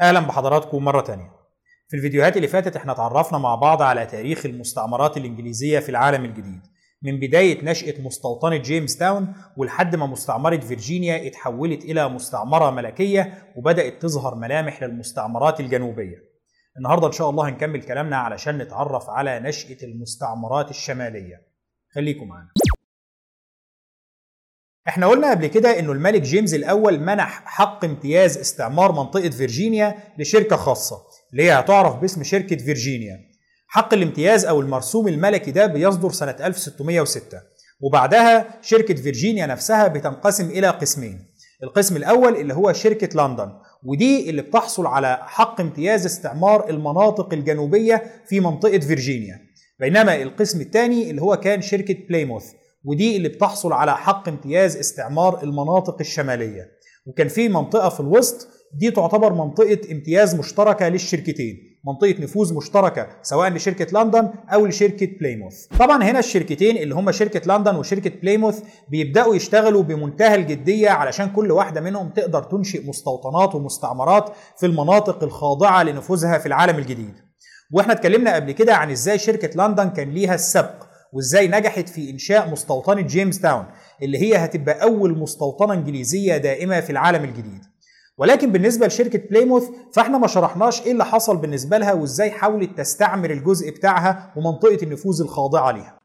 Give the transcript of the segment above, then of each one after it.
أهلا بحضراتكم مرة تانية. في الفيديوهات اللي فاتت إحنا اتعرفنا مع بعض على تاريخ المستعمرات الإنجليزية في العالم الجديد من بداية نشأة مستوطنة جيمس تاون ولحد ما مستعمرة فيرجينيا اتحولت إلى مستعمرة ملكية وبدأت تظهر ملامح للمستعمرات الجنوبية. النهاردة إن شاء الله هنكمل كلامنا علشان نتعرف على نشأة المستعمرات الشمالية. خليكم معانا. إحنا قلنا قبل كده إنه الملك جيمس الأول منح حق امتياز استعمار منطقة فيرجينيا لشركة خاصة اللي هي هتعرف باسم شركة فيرجينيا. حق الامتياز أو المرسوم الملكي ده بيصدر سنة 1606 وبعدها شركة فيرجينيا نفسها بتنقسم إلى قسمين القسم الأول اللي هو شركة لندن ودي اللي بتحصل على حق امتياز استعمار المناطق الجنوبية في منطقة فيرجينيا. بينما القسم الثاني اللي هو كان شركة بليموث ودي اللي بتحصل على حق امتياز استعمار المناطق الشمالية. وكان في منطقة في الوسط دي تعتبر منطقة امتياز مشتركة للشركتين. منطقة نفوذ مشتركة سواء لشركة لندن أو لشركة بليموث. طبعا هنا الشركتين اللي هم شركة لندن وشركة بليموث بيبدأوا يشتغلوا بمنتهى الجدية علشان كل واحدة منهم تقدر تنشئ مستوطنات ومستعمرات في المناطق الخاضعة لنفوذها في العالم الجديد. وإحنا اتكلمنا قبل كده عن إزاي شركة لندن كان ليها السبق. وازاي نجحت في إنشاء مستوطنة جيمس تاون اللي هي هتبقى أول مستوطنة إنجليزية دائمة في العالم الجديد. ولكن بالنسبة لشركة بليموث فإحنا ما شرحناش إيه اللي حصل بالنسبة لها وإزاي حاولت تستعمر الجزء بتاعها ومنطقة النفوذ الخاضعة ليها.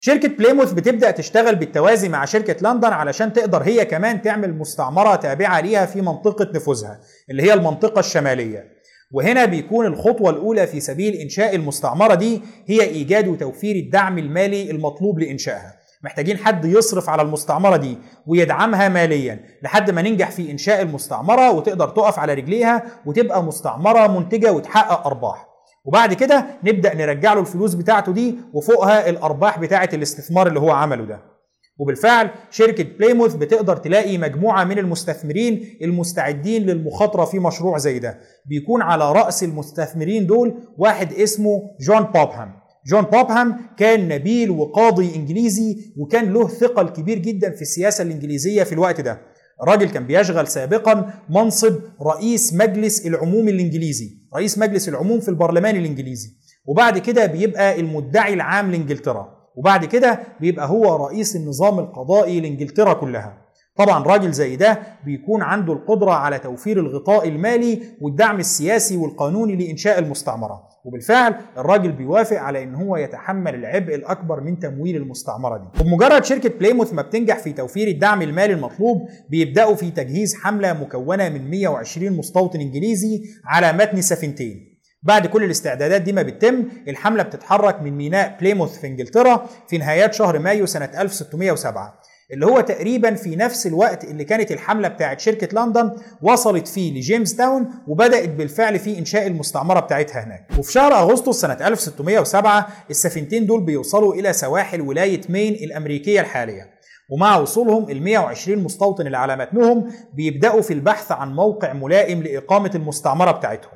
شركة بليموث بتبدأ تشتغل بالتوازي مع شركة لندن علشان تقدر هي كمان تعمل مستعمرة تابعة ليها في منطقة نفوذها اللي هي المنطقة الشمالية. وهنا بيكون الخطوة الأولى في سبيل إنشاء المستعمرة دي هي إيجاد وتوفير الدعم المالي المطلوب لإنشائها. محتاجين حد يصرف على المستعمرة دي ويدعمها ماليا لحد ما ننجح في إنشاء المستعمرة وتقدر تقف على رجليها وتبقى مستعمرة منتجة وتحقق أرباح. وبعد كده نبدأ نرجع له الفلوس بتاعته دي وفوقها الأرباح بتاعة الاستثمار اللي هو عمله ده. وبالفعل شركة بليموث بتقدر تلاقي مجموعة من المستثمرين المستعدين للمخاطرة في مشروع زي ده. بيكون على رأس المستثمرين دول واحد اسمه جون بوبهام. جون بوبهام كان نبيل وقاضي إنجليزي وكان له ثقل كبير جدا في السياسة الإنجليزية في الوقت ده. الراجل كان بيشغل سابقا منصب رئيس مجلس العموم الإنجليزي رئيس مجلس العموم في البرلمان الإنجليزي. وبعد كده بيبقى المدعي العام لإنجلترا. وبعد كده بيبقى هو رئيس النظام القضائي لإنجلترا كلها. طبعا راجل زي ده بيكون عنده القدرة على توفير الغطاء المالي والدعم السياسي والقانوني لإنشاء المستعمرة. وبالفعل الراجل بيوافق على إن هو يتحمل العبء الأكبر من تمويل المستعمرة دي. وبمجرد شركة بليموث ما بتنجح في توفير الدعم المالي المطلوب بيبدأوا في تجهيز حملة مكونة من 120 مستوطن إنجليزي على متن سفينتين بعد كل الاستعدادات دي ما بتتم الحملة بتتحرك من ميناء بليموث في إنجلترا في نهايات شهر مايو سنة 1607 اللي هو تقريبا في نفس الوقت اللي كانت الحملة بتاعت شركة لندن وصلت فيه لجيمس تاون وبدأت بالفعل في إنشاء المستعمرة بتاعتها هناك. وفي شهر أغسطس سنة 1607 السفينتين دول بيوصلوا إلى سواحل ولاية مين الأمريكية الحالية. ومع وصولهم ال 120 مستوطن اللي على متنهم بيبدأوا في البحث عن موقع ملائم لإقامة المستعمرة بتاعتهم.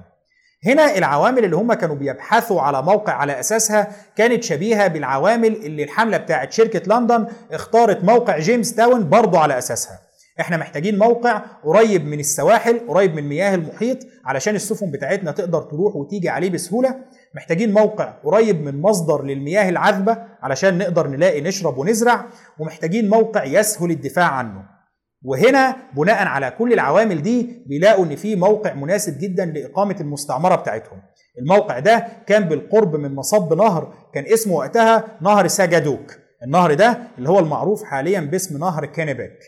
هنا العوامل اللي هم كانوا بيبحثوا على موقع على أساسها كانت شبيهة بالعوامل اللي الحملة بتاعت شركة لندن اختارت موقع جيمس تاون برضه على أساسها. إحنا محتاجين موقع قريب من السواحل قريب من مياه المحيط علشان السفن بتاعتنا تقدر تروح وتيجي عليه بسهولة. محتاجين موقع قريب من مصدر للمياه العذبة علشان نقدر نلاقي نشرب ونزرع. ومحتاجين موقع يسهل الدفاع عنه. وهنا بناء على كل العوامل دي بيلاقوا إن في موقع مناسب جدا لإقامة المستعمرة بتاعتهم. الموقع ده كان بالقرب من مصب نهر كان اسمه وقتها نهر ساجادوك. النهر ده اللي هو المعروف حاليا باسم نهر كينيبيك.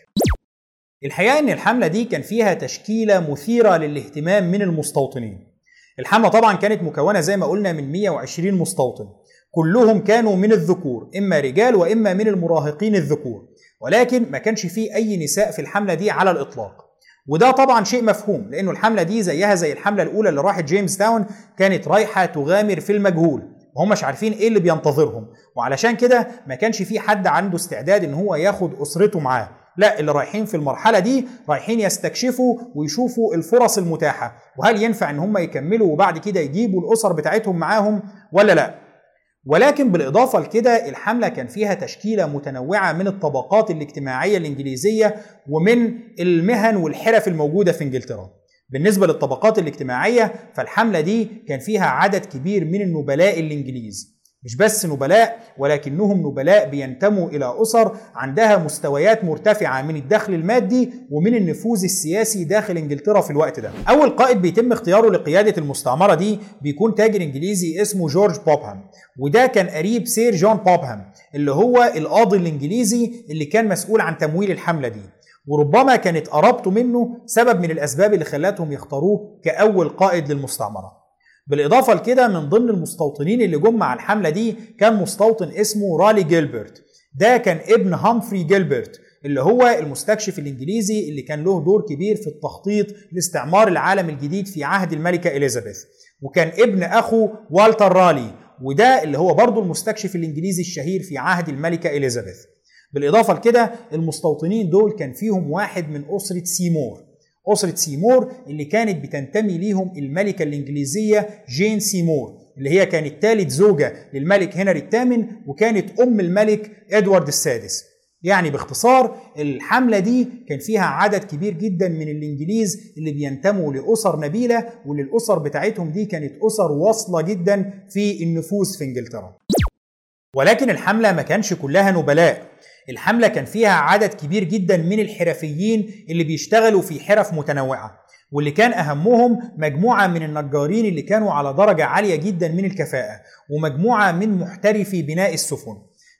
الحقيقة إن الحملة دي كان فيها تشكيلة مثيرة للاهتمام من المستوطنين. الحملة طبعا كانت مكونة زي ما قلنا من 120 مستوطن. كلهم كانوا من الذكور إما رجال وإما من المراهقين الذكور. ولكن ما كانش فيه أي نساء في الحملة دي على الإطلاق. وده طبعا شيء مفهوم لأنه الحملة دي زيها زي الحملة الأولى اللي راحت جيمس تاون كانت رايحة تغامر في المجهول. وهم مش عارفين إيه اللي بينتظرهم. وعلشان كده ما كانش في حد عنده استعداد إن هو ياخد أسرته معاه. لا اللي رايحين في المرحلة دي رايحين يستكشفوا ويشوفوا الفرص المتاحة. وهل ينفع إن هم يكملوا وبعد كده يجيبوا الأسر بتاعتهم معاهم ولا لا؟ ولكن بالإضافة لكده الحملة كان فيها تشكيلة متنوعة من الطبقات الاجتماعية الإنجليزية ومن المهن والحرف الموجودة في إنجلترا. بالنسبة للطبقات الاجتماعية فالحملة دي كان فيها عدد كبير من النبلاء الإنجليز. مش بس نبلاء ولكنهم نبلاء بينتموا إلى أسر عندها مستويات مرتفعة من الدخل المادي ومن النفوذ السياسي داخل إنجلترا في الوقت ده. أول قائد بيتم اختياره لقيادة المستعمرة دي بيكون تاجر إنجليزي اسمه جورج بوبهام وده كان قريب سير جون بوبهام اللي هو القاضي الإنجليزي اللي كان مسؤول عن تمويل الحملة دي. وربما كانت قرابته منه سبب من الأسباب اللي خلتهم يختاروه كأول قائد للمستعمرة. بالإضافة لكده من ضمن المستوطنين اللي جم مع الحملة دي كان مستوطن اسمه رالي جيلبرت. ده كان ابن هامفري جيلبرت اللي هو المستكشف الإنجليزي اللي كان له دور كبير في التخطيط لاستعمار العالم الجديد في عهد الملكة إليزابيث. وكان ابن أخو والتر رالي وده اللي هو برضه المستكشف الإنجليزي الشهير في عهد الملكة إليزابيث. بالإضافة لكده المستوطنين دول كان فيهم واحد من أسرة سيمور. أسرة سيمور اللي كانت بتنتمي ليهم الملكة الإنجليزية جين سيمور اللي هي كانت ثالث زوجة للملك هنري الثامن وكانت أم الملك إدوارد السادس. يعني باختصار الحملة دي كان فيها عدد كبير جدا من الإنجليز اللي بينتموا لأسر نبيلة واللي الأسر بتاعتهم دي كانت أسر واصلة جدا في النفوذ في إنجلترا. ولكن الحملة ما كانش كلها نبلاء. الحملة كان فيها عدد كبير جدا من الحرفيين اللي بيشتغلوا في حرف متنوعة واللي كان أهمهم مجموعة من النجارين اللي كانوا على درجة عالية جدا من الكفاءة ومجموعة من محترفي بناء السفن.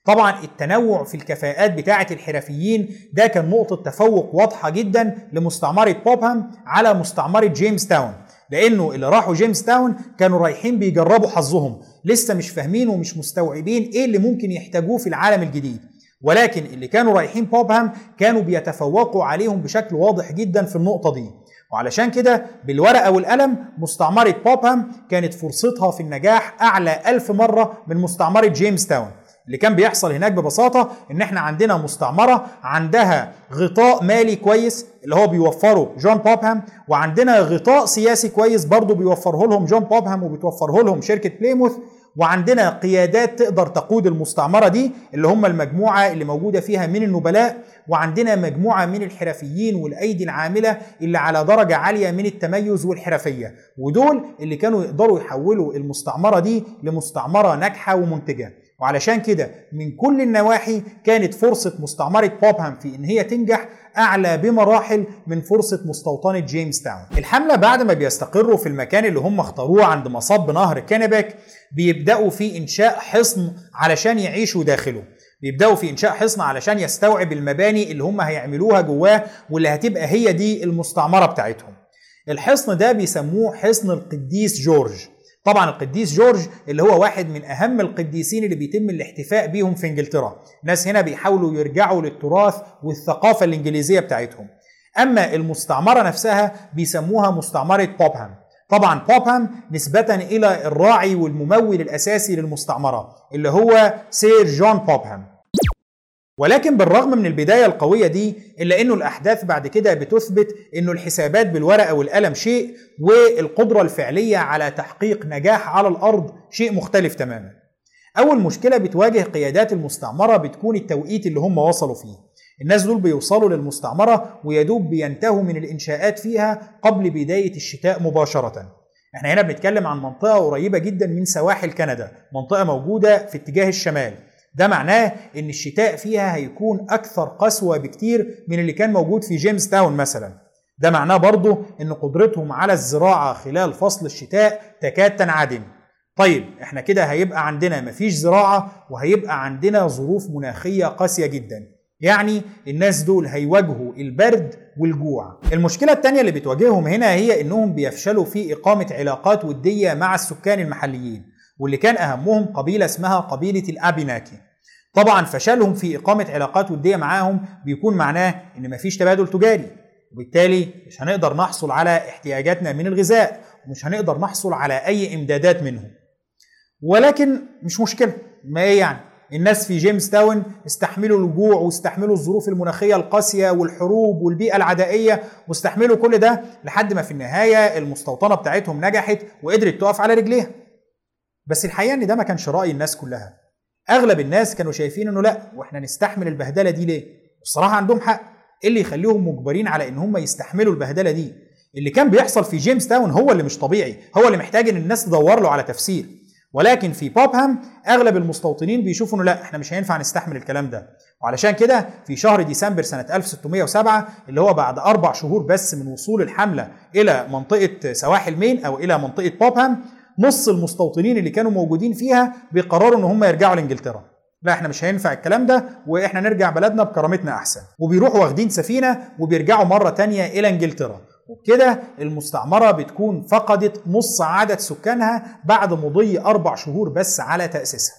طبعا التنوع في الكفاءات بتاعة الحرفيين ده كان نقطة تفوق واضحة جدا لمستعمرة بوبهام على مستعمرة جيمس تاون لأنه اللي راحوا جيمس تاون كانوا رايحين بيجربوا حظهم لسه مش فاهمين ومش مستوعبين إيه اللي ممكن يحتاجوه في العالم الجديد. ولكن اللي كانوا رايحين بوبهام كانوا بيتفوقوا عليهم بشكل واضح جدا في النقطة دي. وعلشان كده بالورقة والقلم مستعمرة بوبهام كانت فرصتها في النجاح أعلى ألف مرة من مستعمرة جيمس تاون اللي كان بيحصل هناك ببساطة إن إحنا عندنا مستعمرة عندها غطاء مالي كويس اللي هو بيوفره جون بوبهام وعندنا غطاء سياسي كويس برضه بيوفره لهم جون بوبهام وبتوفره لهم شركة بليموث. وعندنا قيادات تقدر تقود المستعمرة دي اللي هم المجموعة اللي موجودة فيها من النبلاء وعندنا مجموعة من الحرفيين والأيدي العاملة اللي على درجة عالية من التميز والحرفية. ودول اللي كانوا يقدروا يحولوا المستعمرة دي لمستعمرة ناجحة ومنتجة. وعلشان كده من كل النواحي كانت فرصة مستعمرة بوبهام في إن هي تنجح أعلى بمراحل من فرصة مستوطنة جيمس تاون. الحملة بعد ما بيستقروا في المكان اللي هم اختاروه عند مصب نهر كينيبك بيبدأوا في إنشاء حصن علشان يعيشوا داخله. بيبدأوا في إنشاء حصن علشان يستوعب المباني اللي هم هيعملوها جواه واللي هتبقى هي دي المستعمرة بتاعتهم. الحصن ده بيسموه حصن القديس جورج. طبعا القديس جورج اللي هو واحد من أهم القديسين اللي بيتم الاحتفاء بيهم في إنجلترا. ناس هنا بيحاولوا يرجعوا للتراث والثقافة الإنجليزية بتاعتهم. أما المستعمرة نفسها بيسموها مستعمرة بوبهام. طبعا بوبهام نسبة إلى الراعي والممول الأساسي للمستعمرة اللي هو سير جون بوبهام ولكن بالرغم من البداية القوية دي إلا أنه الأحداث بعد كده بتثبت أنه الحسابات بالورقة والقلم شيء والقدرة الفعلية على تحقيق نجاح على الأرض شيء مختلف تماما. أول مشكلة بتواجه قيادات المستعمرة بتكون التوقيت اللي هم وصلوا فيه. الناس دول بيوصلوا للمستعمرة ويدوب بينتهوا من الإنشاءات فيها قبل بداية الشتاء مباشرة. إحنا هنا بنتكلم عن منطقة قريبة جدا من سواحل كندا منطقة موجودة في اتجاه الشمال. ده معناه إن الشتاء فيها هيكون أكثر قسوة بكتير من اللي كان موجود في جيمس تاون مثلا. ده معناه برضه إن قدرتهم على الزراعة خلال فصل الشتاء تكاد تنعدم. طيب إحنا كده هيبقى عندنا مفيش زراعة وهيبقى عندنا ظروف مناخية قاسية جدا. يعني الناس دول هيواجهوا البرد والجوع. المشكلة التانية اللي بتواجههم هنا هي إنهم بيفشلوا في إقامة علاقات ودية مع السكان المحليين واللي كان أهمهم قبيلة اسمها قبيلة الأبيناكي. طبعا فشلهم في إقامة علاقات ودية معاهم بيكون معناه إن مفيش تبادل تجاري وبالتالي مش هنقدر نحصل على احتياجاتنا من الغذاء ومش هنقدر نحصل على أي إمدادات منهم. ولكن مش مشكلة. ما إيه يعني؟ الناس في جيمس تاون استحملوا الجوع واستحملوا الظروف المناخية القاسية والحروب والبيئة العدائية واستحملوا كل ده لحد ما في النهاية المستوطنة بتاعتهم نجحت وقدرت تقف على رجليها. بس الحقيقة إن ده ما كانش رأي الناس كلها. أغلب الناس كانوا شايفين إنه لأ وإحنا نستحمل البهدلة دي ليه؟ بصراحة عندهم حق إيه اللي يخليهم مجبرين على إن هم يستحملوا البهدلة دي؟ اللي كان بيحصل في جيمس تاون هو اللي مش طبيعي هو اللي محتاج إن الناس تدور له على تفسير ولكن في بوبهام أغلب المستوطنين بيشوفوا إنه لا إحنا مش هينفع نستحمل الكلام ده. وعلشان كده في شهر ديسمبر سنة 1607 اللي هو بعد أربع شهور بس من وصول الحملة إلى منطقة سواحل مين أو إلى منطقة بوبهام نص المستوطنين اللي كانوا موجودين فيها بيقرروا إن هم يرجعوا لإنجلترا. لا إحنا مش هينفع الكلام ده وإحنا نرجع بلدنا بكرامتنا أحسن. وبيروحوا واخدين سفينة وبيرجعوا مرة تانية إلى إنجلترا. وبكده المستعمرة بتكون فقدت نص عدد سكانها بعد مضي أربع شهور بس على تأسيسها.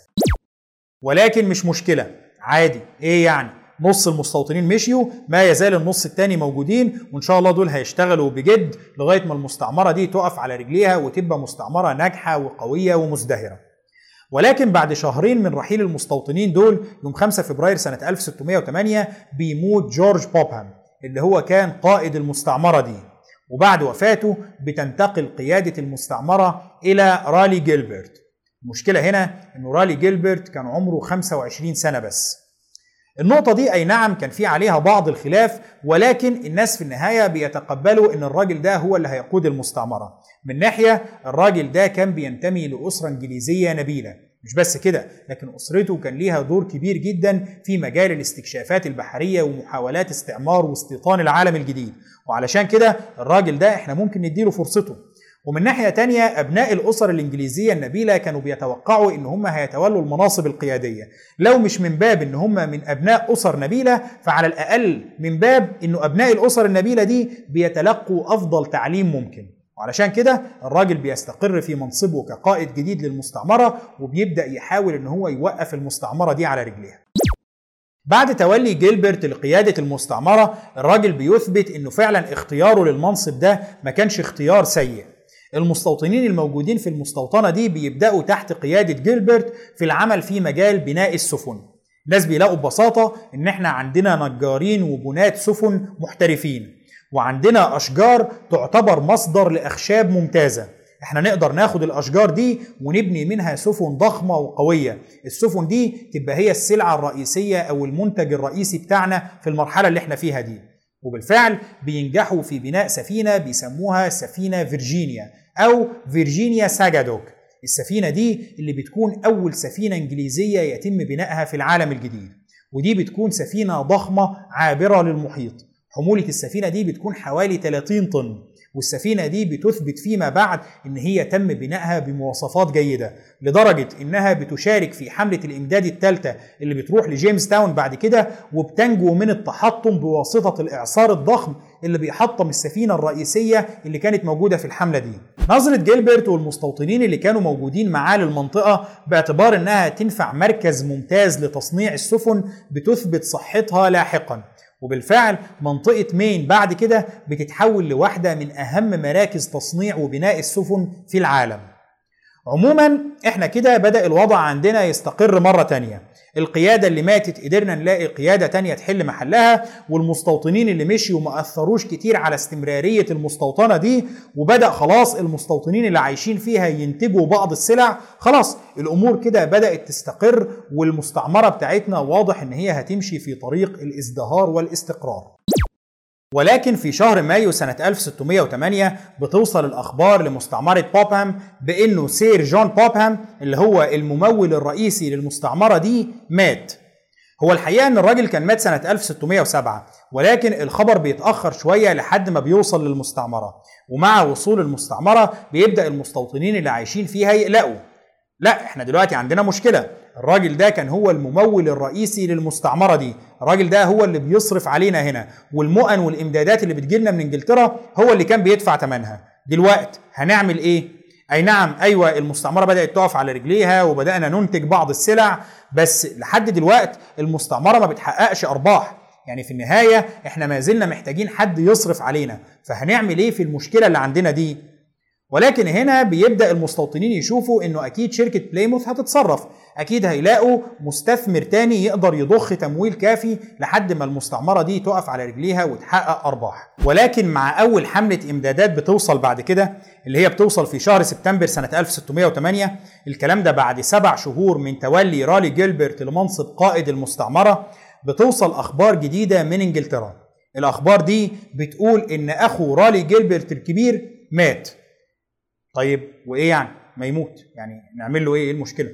ولكن مش مشكلة عادي. إيه يعني؟ نص المستوطنين مشيوا ما يزال النص التاني موجودين وإن شاء الله دول هيشتغلوا بجد لغاية ما المستعمرة دي تقف على رجليها وتبقى مستعمرة ناجحة وقوية ومزدهرة. ولكن بعد شهرين من رحيل المستوطنين دول يوم 5 فبراير سنة 1608 بيموت جورج بوبهام اللي هو كان قائد المستعمرة دي. وبعد وفاته بتنتقل قيادة المستعمرة إلى رالي جيلبرت. المشكلة هنا أن رالي جيلبرت كان عمره 25 سنة بس. النقطة دي أي نعم كان في عليها بعض الخلاف ولكن الناس في النهاية بيتقبلوا أن الراجل ده هو اللي هيقود المستعمرة. من ناحية الراجل ده كان بينتمي لأسرة إنجليزية نبيلة. مش بس كده لكن أسرته كان ليها دور كبير جدا في مجال الاستكشافات البحرية ومحاولات استعمار واستيطان العالم الجديد. وعلشان كده الراجل ده إحنا ممكن نديله فرصته. ومن ناحية تانية أبناء الأسر الإنجليزية النبيلة كانوا بيتوقعوا إن هم هيتولوا المناصب القيادية. لو مش من باب إن هم من أبناء أسر نبيلة فعلى الأقل من باب إنه أبناء الأسر النبيلة دي بيتلقوا أفضل تعليم ممكن. وعلشان كده الراجل بيستقر في منصبه كقائد جديد للمستعمرة وبيبدأ يحاول إن هو يوقف المستعمرة دي على رجليها. بعد تولي جيلبرت لقيادة المستعمرة الراجل بيثبت إنه فعلا اختياره للمنصب ده ما كانش اختيار سيء. المستوطنين الموجودين في المستوطنة دي بيبدأوا تحت قيادة جيلبرت في العمل في مجال بناء السفن. الناس بيلاقوا ببساطة إن إحنا عندنا نجارين وبنات سفن محترفين. وعندنا أشجار تعتبر مصدر لأخشاب ممتازة. إحنا نقدر ناخد الأشجار دي ونبني منها سفن ضخمة وقوية. السفن دي تبقى هي السلعة الرئيسية أو المنتج الرئيسي بتاعنا في المرحلة اللي إحنا فيها دي. وبالفعل بينجحوا في بناء سفينة بيسموها سفينة فيرجينيا أو فيرجينيا ساجادوك. السفينة دي اللي بتكون أول سفينة إنجليزية يتم بنائها في العالم الجديد. ودي بتكون سفينة ضخمة عابرة للمحيط. حمولة السفينة دي بتكون حوالي 30 طن والسفينة دي بتثبت فيما بعد إن هي تم بنائها بمواصفات جيدة لدرجة إنها بتشارك في حملة الإمداد الثالثة اللي بتروح لجيمس تاون بعد كده وبتنجو من التحطم بواسطة الإعصار الضخم اللي بيحطم السفينة الرئيسية اللي كانت موجودة في الحملة دي. نظرة جيلبرت والمستوطنين اللي كانوا موجودين معاه للمنطقة باعتبار إنها تنفع مركز ممتاز لتصنيع السفن بتثبت صحتها لاحقا. وبالفعل منطقة مين بعد كده بتتحول لواحدة من أهم مراكز تصنيع وبناء السفن في العالم. عموما إحنا كده بدأ الوضع عندنا يستقر مرة تانية. القيادة اللي ماتت قدرنا نلاقي قيادة تانية تحل محلها والمستوطنين اللي مشيوا ما أثروش كتير على استمرارية المستوطنة دي وبدأ خلاص المستوطنين اللي عايشين فيها ينتجوا بعض السلع خلاص الأمور كده بدأت تستقر والمستعمرة بتاعتنا واضح إن هي هتمشي في طريق الإزدهار والاستقرار. ولكن في شهر مايو سنة 1608 بتوصل الأخبار لمستعمرة بوبهام بأنه سير جون بوبهام اللي هو الممول الرئيسي للمستعمرة دي مات. هو الحقيقة أن الراجل كان مات سنة 1607 ولكن الخبر بيتأخر شوية لحد ما بيوصل للمستعمرة ومع وصول المستعمرة بيبدأ المستوطنين اللي عايشين فيها يقلقوا. لا إحنا دلوقتي عندنا مشكلة. الراجل ده كان هو الممول الرئيسي للمستعمرة دي. الراجل ده هو اللي بيصرف علينا هنا. والمؤن والإمدادات اللي بتجيلنا من إنجلترا هو اللي كان بيدفع ثمنها دلوقتي هنعمل إيه؟ أي نعم أيوه المستعمرة بدأت تقف على رجليها وبدأنا ننتج بعض السلع بس لحد دلوقتي المستعمرة ما بتحققش أرباح. يعني في النهاية إحنا ما زلنا محتاجين حد يصرف علينا. فهنعمل إيه في المشكلة اللي عندنا دي؟ ولكن هنا بيبدأ المستوطنين يشوفوا إنه أكيد شركة بلايموث هتتصرف. أكيد هيلاقوا مستثمر تاني يقدر يضخ تمويل كافي لحد ما المستعمرة دي تقف على رجليها وتحقق أرباح. ولكن مع أول حملة إمدادات بتوصل بعد كده اللي هي بتوصل في شهر سبتمبر سنة 1608 الكلام ده بعد سبع شهور من تولي رالي جيلبرت لمنصب قائد المستعمرة بتوصل أخبار جديدة من إنجلترا. الأخبار دي بتقول إن أخو رالي جيلبرت الكبير مات. طيب وإيه يعني؟ ما يموت. يعني نعمل له إيه؟ إيه المشكلة؟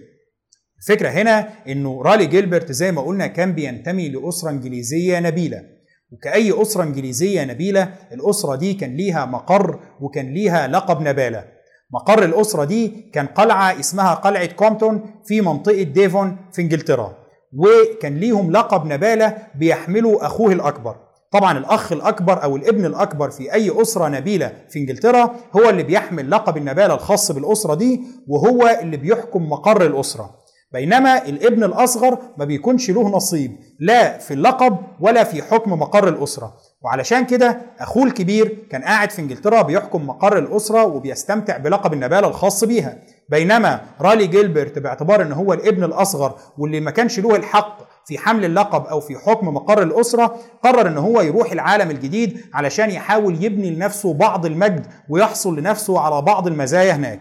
الفكرة هنا إنه رالي جيلبرت زي ما قلنا كان بينتمي لأسرة إنجليزية نبيلة. وكأي أسرة إنجليزية نبيلة الأسرة دي كان ليها مقر وكان ليها لقب نبالة. مقر الأسرة دي كان قلعة اسمها قلعة كومبتون في منطقة ديفون في إنجلترا. وكان ليهم لقب نبالة بيحمله أخوه الأكبر. طبعا الأخ الأكبر أو الابن الأكبر في أي أسرة نبيلة في إنجلترا هو اللي بيحمل لقب النبالة الخاص بالأسرة دي وهو اللي بيحكم مقر الأسرة. بينما الابن الأصغر ما بيكونش له نصيب لا في اللقب ولا في حكم مقر الأسرة. وعلشان كده أخوه الكبير كان قاعد في إنجلترا بيحكم مقر الأسرة وبيستمتع بلقب النبالة الخاص بيها. بينما رالي جيلبرت باعتبار إن هو الابن الأصغر واللي ما كانش له الحق في حمل اللقب أو في حكم مقر الأسرة قرر إن هو يروح العالم الجديد علشان يحاول يبني لنفسه بعض المجد ويحصل لنفسه على بعض المزايا هناك.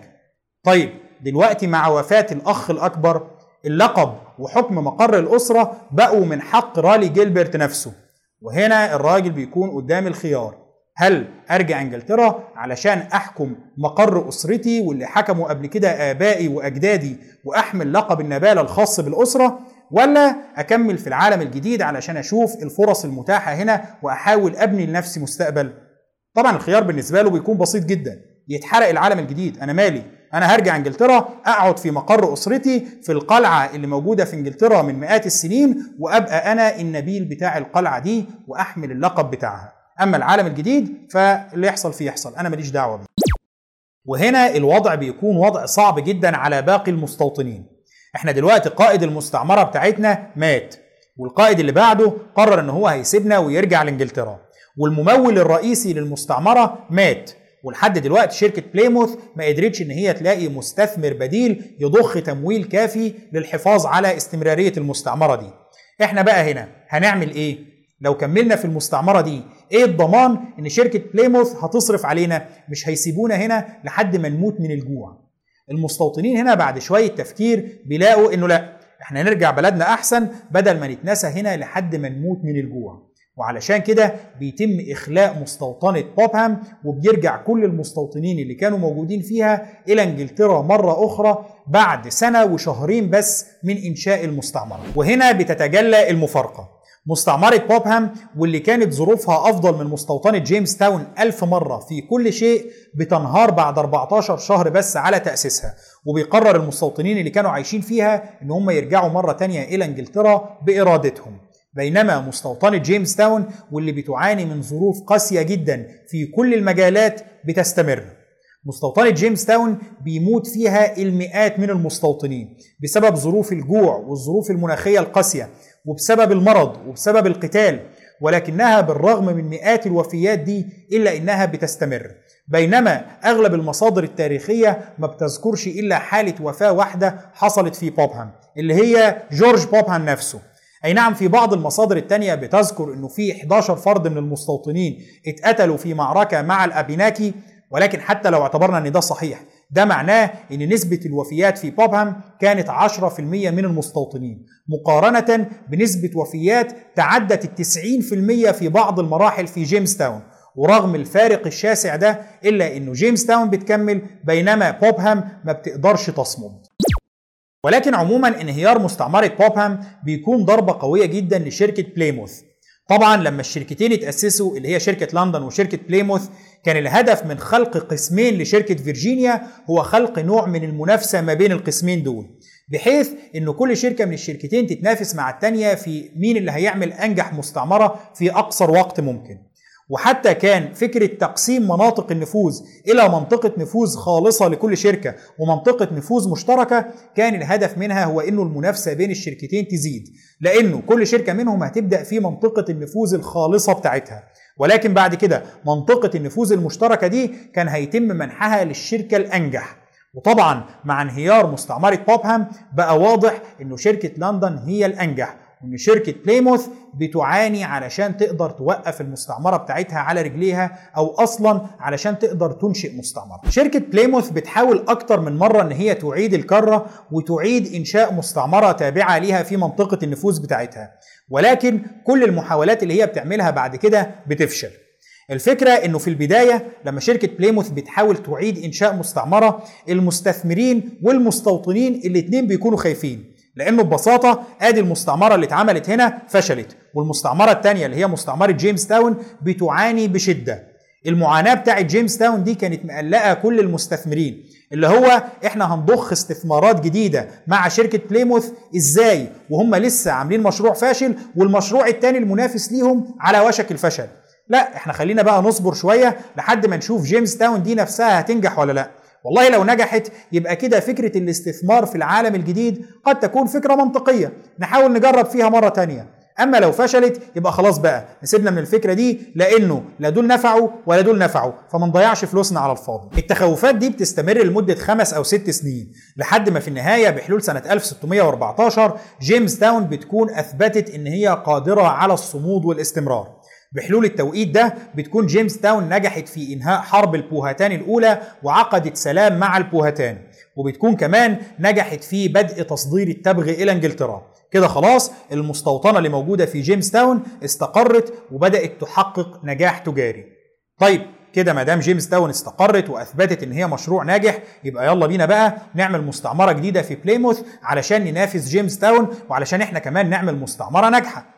طيب دلوقتي مع وفاة الأخ الأكبر اللقب وحكم مقر الأسرة بقوا من حق رالي جيلبرت نفسه. وهنا الراجل بيكون قدام الخيار هل أرجع إنجلترا علشان أحكم مقر أسرتي واللي حكموا قبل كده آبائي وأجدادي وأحمل لقب النبالة الخاص بالأسرة ولا أكمل في العالم الجديد علشان أشوف الفرص المتاحة هنا وأحاول أبني لنفسي مستقبل. طبعا الخيار بالنسبة له بيكون بسيط جدا يتحرق العالم الجديد. أنا مالي؟ أنا هرجع إنجلترا أقعد في مقر أسرتي في القلعة اللي موجودة في إنجلترا من مئات السنين وأبقى أنا النبيل بتاع القلعة دي وأحمل اللقب بتاعها. أما العالم الجديد فاللي يحصل فيه يحصل. أنا ماليش دعوة بيه. وهنا الوضع بيكون وضع صعب جدا على باقي المستوطنين. إحنا دلوقتي قائد المستعمرة بتاعتنا مات والقائد اللي بعده قرر إن هو هيسيبنا ويرجع لإنجلترا والممول الرئيسي للمستعمرة مات ولحد دلوقتي شركة بليموث ما قدرتش إن هي تلاقي مستثمر بديل يضخ تمويل كافي للحفاظ على استمرارية المستعمرة دي. إحنا بقى هنا هنعمل إيه؟ لو كملنا في المستعمرة دي إيه الضمان إن شركة بليموث هتصرف علينا؟ مش هيسيبونا هنا لحد ما نموت من الجوع. المستوطنين هنا بعد شوية تفكير بيلاقوا إنه لا إحنا نرجع بلدنا أحسن بدل ما نتنسى هنا لحد ما نموت من الجوع. وعلشان كده بيتم إخلاء مستوطنة بوبهام وبيرجع كل المستوطنين اللي كانوا موجودين فيها إلى إنجلترا مرة أخرى بعد سنة وشهرين بس من إنشاء المستعمرة. وهنا بتتجلى المفارقة. مستعمرة بوبهام واللي كانت ظروفها أفضل من مستوطنة جيمس تاون ألف مرة في كل شيء بتنهار بعد 14 شهر بس على تأسيسها. وبيقرر المستوطنين اللي كانوا عايشين فيها إن هم يرجعوا مرة تانية إلى إنجلترا بإرادتهم. بينما مستوطنة جيمس تاون واللي بتعاني من ظروف قاسية جدا في كل المجالات بتستمر. مستوطنة جيمس تاون بيموت فيها المئات من المستوطنين بسبب ظروف الجوع والظروف المناخية القاسية وبسبب المرض وبسبب القتال ولكنها بالرغم من مئات الوفيات دي إلا إنها بتستمر. بينما أغلب المصادر التاريخية ما بتذكرش إلا حالة وفاة واحدة حصلت في بوبهام اللي هي جورج بوبهام نفسه. أي نعم في بعض المصادر التانية بتذكر أنه في 11 فرد من المستوطنين اتقتلوا في معركة مع الأبيناكي ولكن حتى لو اعتبرنا أن ده صحيح ده معناه أن نسبة الوفيات في بوبهام كانت 10% من المستوطنين. مقارنة بنسبة وفيات تعدت في المية في بعض المراحل في جيمس تاون ورغم الفارق الشاسع ده إلا أنه جيمس تاون بتكمل بينما بوبهام ما بتقدرش تصمد. ولكن عموما انهيار مستعمرة بوبهام بيكون ضربة قوية جدا لشركة بليموث طبعا لما الشركتين اتأسسوا اللي هي شركة لندن وشركة بليموث كان الهدف من خلق قسمين لشركة فيرجينيا هو خلق نوع من المنافسة ما بين القسمين دول. بحيث ان كل شركة من الشركتين تتنافس مع التانية في مين اللي هيعمل أنجح مستعمرة في أقصر وقت ممكن. وحتى كان فكرة تقسيم مناطق النفوذ إلى منطقة نفوذ خالصة لكل شركة ومنطقة نفوذ مشتركة كان الهدف منها هو إنه المنافسة بين الشركتين تزيد لأنه كل شركة منهم هتبدأ في منطقة النفوذ الخالصة بتاعتها. ولكن بعد كده منطقة النفوذ المشتركة دي كان هيتم منحها للشركة الأنجح. وطبعا مع انهيار مستعمرة بوبهام بقى واضح إنه شركة لندن هي الأنجح. وان شركة بليموث بتعاني علشان تقدر توقف المستعمرة بتاعتها على رجليها أو أصلا علشان تقدر تنشئ مستعمرة. شركة بليموث بتحاول أكتر من مرة إن هي تعيد الكرة وتعيد إنشاء مستعمرة تابعة ليها في منطقة النفوذ بتاعتها. ولكن كل المحاولات اللي هي بتعملها بعد كده بتفشل. الفكرة إنه في البداية لما شركة بليموث بتحاول تعيد إنشاء مستعمرة المستثمرين والمستوطنين الاتنين بيكونوا خايفين لأنه ببساطة آدي المستعمرة اللي اتعملت هنا فشلت والمستعمرة التانية اللي هي مستعمرة جيمس تاون بتعاني بشدة. المعاناة بتاعت جيمس تاون دي كانت مقلقة كل المستثمرين اللي هو إحنا هنضخ استثمارات جديدة مع شركة بليموث إزاي؟ وهم لسه عاملين مشروع فاشل والمشروع التاني المنافس ليهم على وشك الفشل. لا إحنا خلينا بقى نصبر شوية لحد ما نشوف جيمس تاون دي نفسها هتنجح ولا لأ. والله لو نجحت يبقى كده فكرة الاستثمار في العالم الجديد قد تكون فكرة منطقية. نحاول نجرب فيها مرة تانية. أما لو فشلت يبقى خلاص بقى نسيبنا من الفكرة دي لأنه لا دول نفعوا ولا دول نفعوا فما نضيعش فلوسنا على الفاضي. التخوفات دي بتستمر لمدة خمس أو ست سنين لحد ما في النهاية بحلول سنة 1614 جيمس تاون بتكون أثبتت إن هي قادرة على الصمود والاستمرار. بحلول التوقيت ده بتكون جيمس تاون نجحت في إنهاء حرب البوهتان الأولى وعقدت سلام مع البوهتان وبتكون كمان نجحت في بدء تصدير التبغ إلى إنجلترا. كده خلاص المستوطنة اللي موجودة في جيمس تاون استقرت وبدأت تحقق نجاح تجاري. طيب كده ما دام جيمس تاون استقرت وأثبتت إن هي مشروع ناجح يبقى يلا بينا بقى نعمل مستعمرة جديدة في بليموث علشان ننافس جيمس تاون وعلشان إحنا كمان نعمل مستعمرة ناجحة.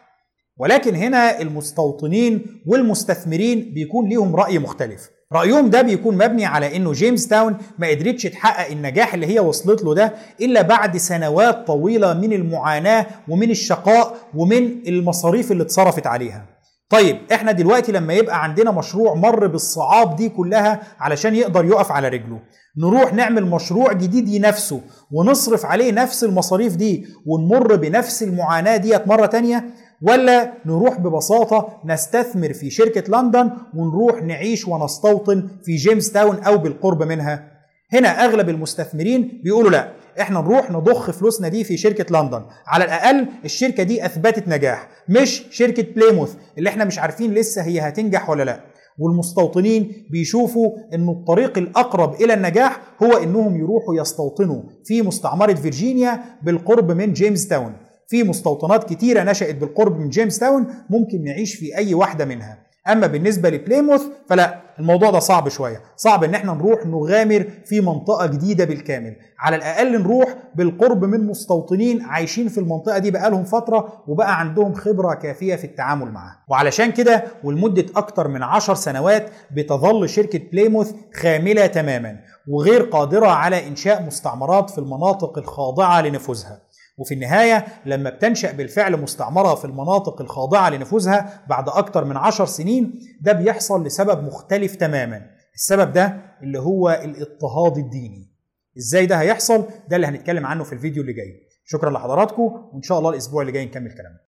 ولكن هنا المستوطنين والمستثمرين بيكون ليهم رأي مختلف. رأيهم ده بيكون مبني على إنه جيمس تاون ما قدرتش تحقق النجاح اللي هي وصلت له ده إلا بعد سنوات طويلة من المعاناة ومن الشقاء ومن المصاريف اللي اتصرفت عليها. طيب إحنا دلوقتي لما يبقى عندنا مشروع مر بالصعاب دي كلها علشان يقدر يقف على رجله نروح نعمل مشروع جديد ينافسه ونصرف عليه نفس المصاريف دي ونمر بنفس المعاناة ديت مرة تانية؟ ولا نروح ببساطة نستثمر في شركة لندن ونروح نعيش ونستوطن في جيمس تاون أو بالقرب منها. هنا أغلب المستثمرين بيقولوا لا إحنا نروح نضخ فلوسنا دي في شركة لندن. على الأقل الشركة دي أثبتت نجاح مش شركة بليموث اللي إحنا مش عارفين لسه هي هتنجح ولا لا. والمستوطنين بيشوفوا إن الطريق الأقرب إلى النجاح هو إنهم يروحوا يستوطنوا في مستعمرة فيرجينيا بالقرب من جيمس تاون في مستوطنات كتيرة نشأت بالقرب من جيمس تاون ممكن نعيش في أي واحدة منها. أما بالنسبة لبليموث فلا الموضوع ده صعب شوية. صعب إن إحنا نروح نغامر في منطقة جديدة بالكامل. على الأقل نروح بالقرب من مستوطنين عايشين في المنطقة دي بقالهم فترة وبقى عندهم خبرة كافية في التعامل معها وعلشان كده ولمدة أكتر من عشر سنوات بتظل شركة بليموث خاملة تماما وغير قادرة على إنشاء مستعمرات في المناطق الخاضعة لنفوذها. وفي النهاية لما بتنشأ بالفعل مستعمرة في المناطق الخاضعة لنفوذها بعد أكتر من عشر سنين ده بيحصل لسبب مختلف تماما. السبب ده اللي هو الاضطهاد الديني. إزاي ده هيحصل؟ ده اللي هنتكلم عنه في الفيديو اللي جاي. شكرا لحضراتكم وإن شاء الله الأسبوع اللي جاي نكمل كلامنا.